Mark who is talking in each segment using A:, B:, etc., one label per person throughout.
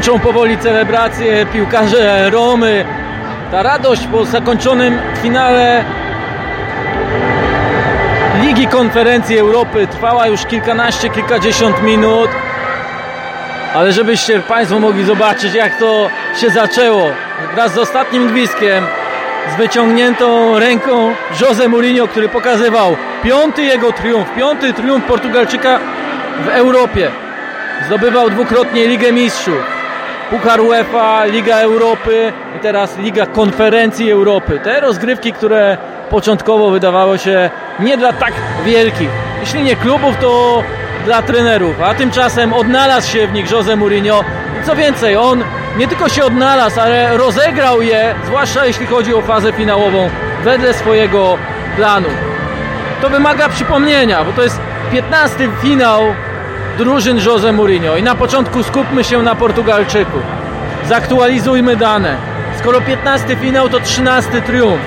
A: kończą powoli celebracje piłkarze Romy. Ta radość po zakończonym finale Ligi Konferencji Europy trwała już kilkanaście, kilkadziesiąt minut. Ale żebyście Państwo mogli zobaczyć, jak to się zaczęło. Wraz z ostatnim gwizdkiem, z wyciągniętą ręką Jose Mourinho, który pokazywał piąty jego triumf, piąty triumf Portugalczyka w Europie. Zdobywał dwukrotnie Ligę Mistrzów, Puchar UEFA, Liga Europy i teraz Liga Konferencji Europy. Te rozgrywki, które początkowo wydawało się nie dla tak wielkich. Jeśli nie klubów, to dla trenerów, a tymczasem odnalazł się w nich Jose Mourinho. Co więcej, on nie tylko się odnalazł, ale rozegrał je, zwłaszcza jeśli chodzi o fazę finałową, wedle swojego planu. To wymaga przypomnienia, bo to jest 15 finał drużyn Jose Mourinho i na początku skupmy się na Portugalczyku. Zaktualizujmy dane. Skoro 15 finał, to 13 triumf.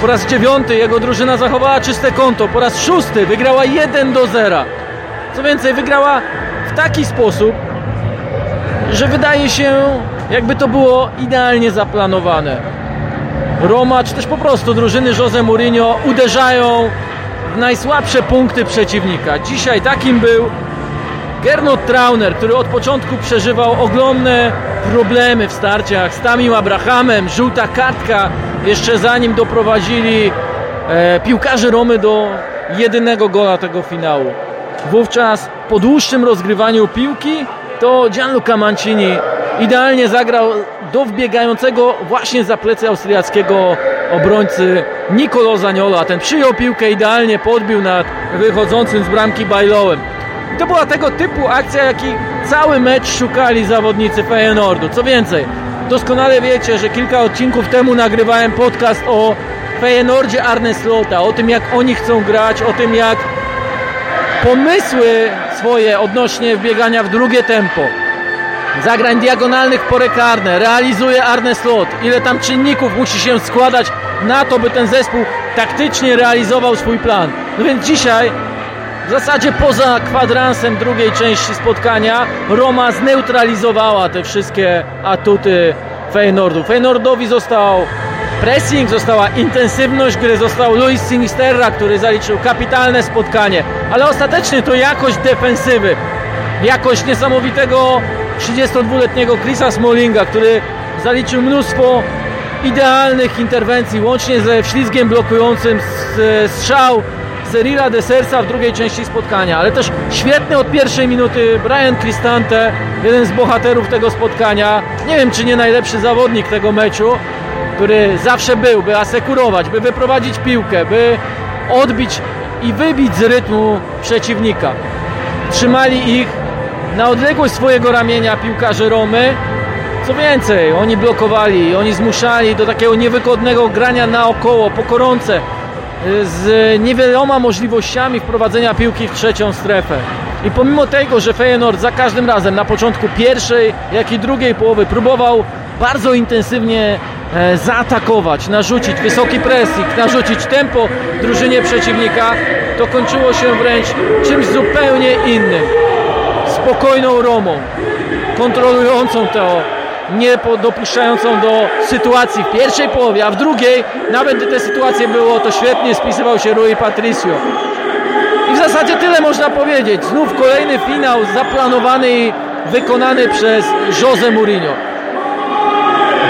A: Po raz dziewiąty jego drużyna zachowała czyste konto. Po raz szósty wygrała 1 do 0. Co więcej, wygrała w taki sposób, że wydaje się, jakby to było idealnie zaplanowane. Roma, czy też po prostu drużyny Jose Mourinho uderzają w najsłabsze punkty przeciwnika. Dzisiaj takim był Gernot Trauner, który od początku przeżywał ogromne problemy w starciach z Tamim Abrahamem, żółta kartka, jeszcze zanim doprowadzili e, piłkarze Romy do jedynego gola tego finału. Wówczas po dłuższym rozgrywaniu piłki to Gianluca Mancini idealnie zagrał do wbiegającego właśnie za plecy austriackiego obrońcy Nicolo Zaniolo, a ten przyjął piłkę idealnie, podbił nad wychodzącym z bramki Bajlołem. To była tego typu akcja, jaki cały mecz szukali zawodnicy Feyenoordu. Co więcej, doskonale wiecie, że kilka odcinków temu nagrywałem podcast o Feyenoordzie Arne Slota, o tym jak oni chcą grać, o tym jak pomysły swoje odnośnie wbiegania w drugie tempo, zagrań diagonalnych porę karne, realizuje Arne Slot. Ile tam czynników musi się składać na to, by ten zespół taktycznie realizował swój plan. No więc dzisiaj w zasadzie poza kwadransem drugiej części spotkania Roma zneutralizowała te wszystkie atuty Feyenoordu. Feyenoordowi został pressing, została intensywność gry, został Luis Sinisterra, który zaliczył kapitalne spotkanie, ale ostatecznie to jakość defensywy, jakość niesamowitego 32-letniego Chrisa Smallinga, który zaliczył mnóstwo idealnych interwencji, łącznie ze ślizgiem blokującym strzał Cyrila de Sersa w drugiej części spotkania, ale też świetny od pierwszej minuty Brian Cristante, jeden z bohaterów tego spotkania, nie wiem czy nie najlepszy zawodnik tego meczu, który zawsze był, by asekurować, by wyprowadzić piłkę, by odbić i wybić z rytmu przeciwnika. Trzymali ich na odległość swojego ramienia piłkarze Romy. Co więcej, oni blokowali, oni zmuszali do takiego niewygodnego grania naokoło, po koronce, z niewieloma możliwościami wprowadzenia piłki w trzecią strefę. I pomimo tego, że Feyenoord za każdym razem na początku pierwszej, jak i drugiej połowy próbował bardzo intensywnie e, zaatakować, narzucić wysoki pressing, narzucić tempo drużynie przeciwnika, to kończyło się wręcz czymś zupełnie innym. Spokojną Romą, kontrolującą to nie dopuszczającą do sytuacji w pierwszej połowie, a w drugiej, nawet gdy te sytuacje było, to świetnie spisywał się Rui Patricio. I w zasadzie tyle można powiedzieć. Znów kolejny finał zaplanowany i wykonany przez Jose Mourinho.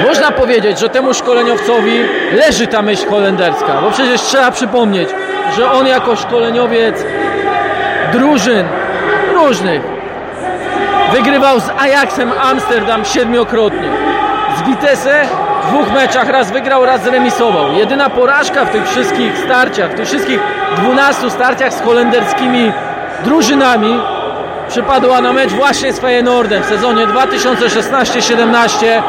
A: Można powiedzieć, że temu szkoleniowcowi leży ta myśl holenderska, bo przecież trzeba przypomnieć, że on jako szkoleniowiec drużyn różnych Wygrywał z Ajaxem Amsterdam siedmiokrotnie. Z Vitesse w dwóch meczach raz wygrał, raz zremisował. Jedyna porażka w tych wszystkich starciach, w tych wszystkich 12 starciach z holenderskimi drużynami przypadła na mecz właśnie z Feyenoordem w sezonie 2016-17,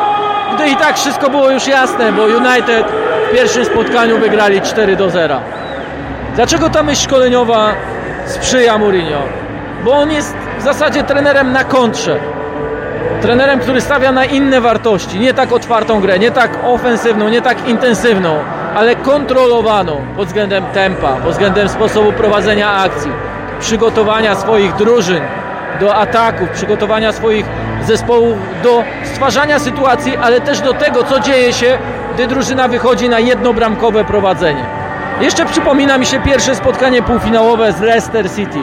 A: gdy i tak wszystko było już jasne, bo United w pierwszym spotkaniu wygrali 4 do 0. Dlaczego ta myśl szkoleniowa sprzyja Mourinho? Bo on jest w zasadzie trenerem na kontrze. Trenerem, który stawia na inne wartości, nie tak otwartą grę, nie tak ofensywną, nie tak intensywną, ale kontrolowaną pod względem tempa, pod względem sposobu prowadzenia akcji, przygotowania swoich drużyn do ataków, przygotowania swoich zespołu do stwarzania sytuacji, ale też do tego, co dzieje się, gdy drużyna wychodzi na jednobramkowe prowadzenie. Jeszcze przypomina mi się pierwsze spotkanie półfinałowe z Leicester City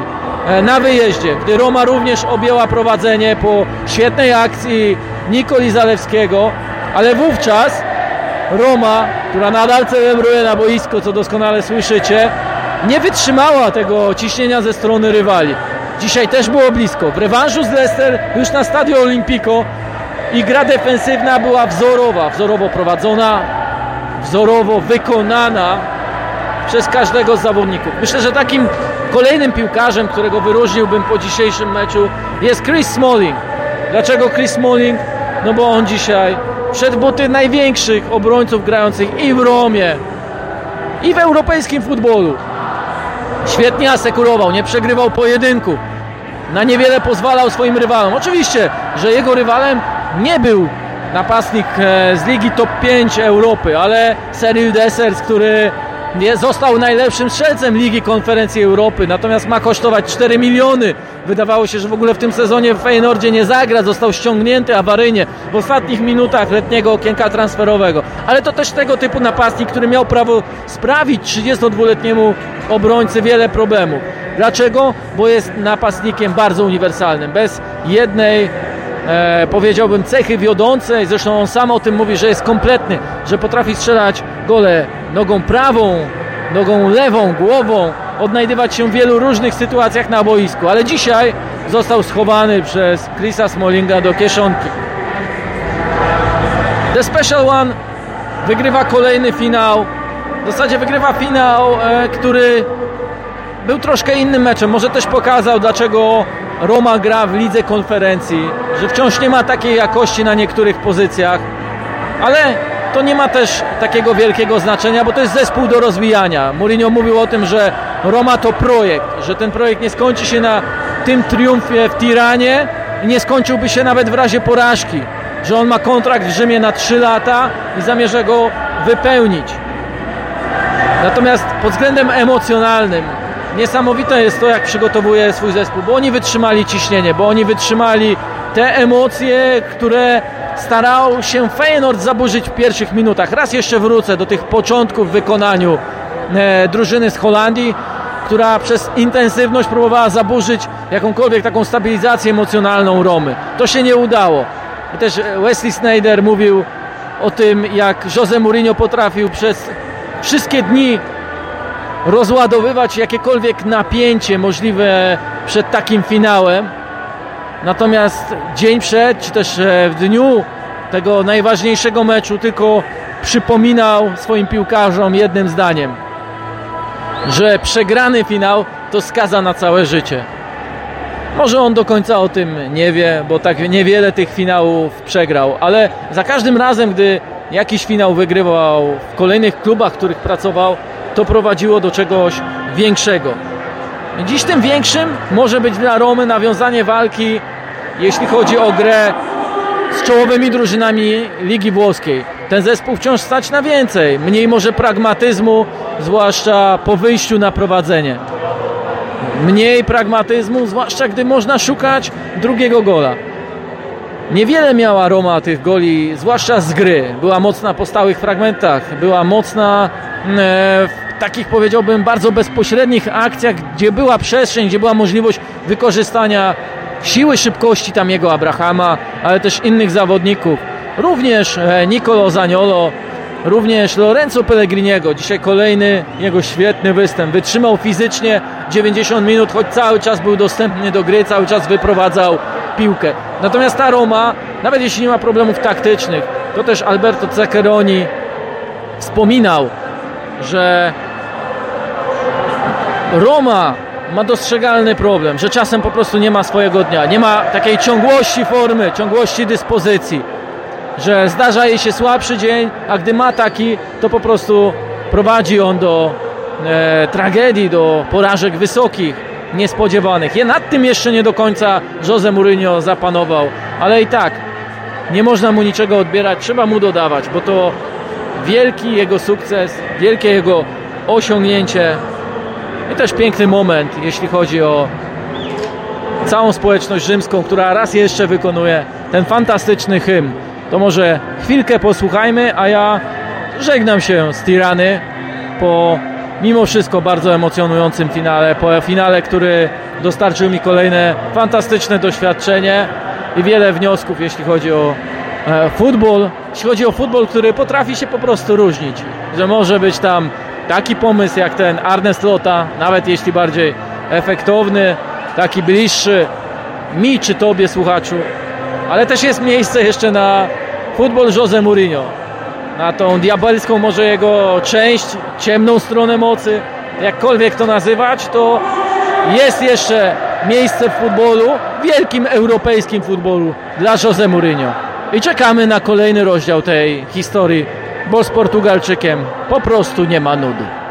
A: na wyjeździe, gdy Roma również objęła prowadzenie po świetnej akcji Nikoli Zalewskiego, ale wówczas Roma, która nadal celebruje na boisko, co doskonale słyszycie, nie wytrzymała tego ciśnienia ze strony rywali. Dzisiaj też było blisko. W rewanżu z Leicester już na Stadio Olimpico i gra defensywna była wzorowa, wzorowo prowadzona, wzorowo wykonana przez każdego z zawodników. Myślę, że takim kolejnym piłkarzem, którego wyróżniłbym po dzisiejszym meczu jest Chris Smalling. Dlaczego Chris Smalling? No bo on dzisiaj przed buty największych obrońców grających i w Romie, i w europejskim futbolu. Świetnie asekurował, nie przegrywał pojedynku. Na niewiele pozwalał swoim rywalom. Oczywiście, że jego rywalem nie był napastnik e, z ligi top 5 Europy, ale Cyril Dessers, który nie został najlepszym strzelcem Ligi Konferencji Europy, natomiast ma kosztować 4 miliony. Wydawało się, że w ogóle w tym sezonie w Feyenoordzie nie zagra, został ściągnięty awaryjnie w ostatnich minutach letniego okienka transferowego. Ale to też tego typu napastnik, który miał prawo sprawić 32-letniemu obrońcy wiele problemów. Dlaczego? Bo jest napastnikiem bardzo uniwersalnym. Bez jednej e, powiedziałbym cechy wiodącej, zresztą on sam o tym mówi, że jest kompletny, że potrafi strzelać gole nogą prawą, nogą lewą, głową, odnajdywać się w wielu różnych sytuacjach na boisku, ale dzisiaj został schowany przez Chrisa Smallinga do kieszonki. The Special One wygrywa kolejny finał. W zasadzie wygrywa finał, e, który był troszkę innym meczem. Może też pokazał, dlaczego Roma gra w lidze konferencji, że wciąż nie ma takiej jakości na niektórych pozycjach, ale to nie ma też takiego wielkiego znaczenia, bo to jest zespół do rozwijania. Mourinho mówił o tym, że Roma to projekt, że ten projekt nie skończy się na tym triumfie w Tiranie i nie skończyłby się nawet w razie porażki, że on ma kontrakt w Rzymie na 3 lata i zamierza go wypełnić. Natomiast pod względem emocjonalnym niesamowite jest to, jak przygotowuje swój zespół, bo oni wytrzymali ciśnienie, bo oni wytrzymali te emocje, które starał się Feyenoord zaburzyć w pierwszych minutach. Raz jeszcze wrócę do tych początków w wykonaniu e, drużyny z Holandii, która przez intensywność próbowała zaburzyć jakąkolwiek taką stabilizację emocjonalną Romy. To się nie udało. I też Wesley Snyder mówił o tym, jak Jose Mourinho potrafił przez wszystkie dni rozładowywać jakiekolwiek napięcie możliwe przed takim finałem. Natomiast dzień przed, czy też e, w dniu tego najważniejszego meczu tylko przypominał swoim piłkarzom jednym zdaniem, że przegrany finał to skaza na całe życie. Może on do końca o tym nie wie, bo tak niewiele tych finałów przegrał, ale za każdym razem, gdy jakiś finał wygrywał w kolejnych klubach, w których pracował, to prowadziło do czegoś większego. Dziś tym większym może być dla Romy nawiązanie walki, jeśli chodzi o grę z czołowymi drużynami Ligi Włoskiej. Ten zespół wciąż stać na więcej, mniej może pragmatyzmu, zwłaszcza po wyjściu na prowadzenie. Mniej pragmatyzmu, zwłaszcza gdy można szukać drugiego gola. Niewiele miała Roma tych goli, zwłaszcza z gry. Była mocna po stałych fragmentach, była mocna mm, e, w takich powiedziałbym bardzo bezpośrednich akcjach, gdzie była przestrzeń, gdzie była możliwość wykorzystania siły szybkości tamiego Abrahama, ale też innych zawodników. Również e, Nicolo Zaniolo, również Lorenzo Pellegriniego. Dzisiaj kolejny jego świetny występ. Wytrzymał fizycznie 90 minut, choć cały czas był dostępny do gry, cały czas wyprowadzał piłkę. Natomiast ta Roma, nawet jeśli nie ma problemów taktycznych, to też Alberto Zaccheroni wspominał, że Roma ma dostrzegalny problem, że czasem po prostu nie ma swojego dnia, nie ma takiej ciągłości formy, ciągłości dyspozycji, że zdarza jej się słabszy dzień, a gdy ma taki, to po prostu prowadzi on do e, tragedii, do porażek wysokich, niespodziewanych. Je nad tym jeszcze nie do końca Jose Mourinho zapanował, ale i tak nie można mu niczego odbierać, trzeba mu dodawać, bo to wielki jego sukces, wielkie jego osiągnięcie i też piękny moment, jeśli chodzi o całą społeczność rzymską, która raz jeszcze wykonuje ten fantastyczny hymn. To może chwilkę posłuchajmy, a ja żegnam się z Tirany po mimo wszystko bardzo emocjonującym finale, po finale, który dostarczył mi kolejne fantastyczne doświadczenie i wiele wniosków, jeśli chodzi o e, futbol, jeśli chodzi o futbol, który potrafi się po prostu różnić, że może być tam taki pomysł jak ten Arnes Lota, nawet jeśli bardziej efektowny, taki bliższy mi czy tobie słuchaczu, ale też jest miejsce jeszcze na futbol Jose Mourinho, na tą diabelską może jego część, ciemną stronę mocy, jakkolwiek to nazywać, to jest jeszcze miejsce w futbolu, wielkim europejskim futbolu dla Jose Mourinho. I czekamy na kolejny rozdział tej historii, bo z Portugalczykiem po prostu nie ma nudy.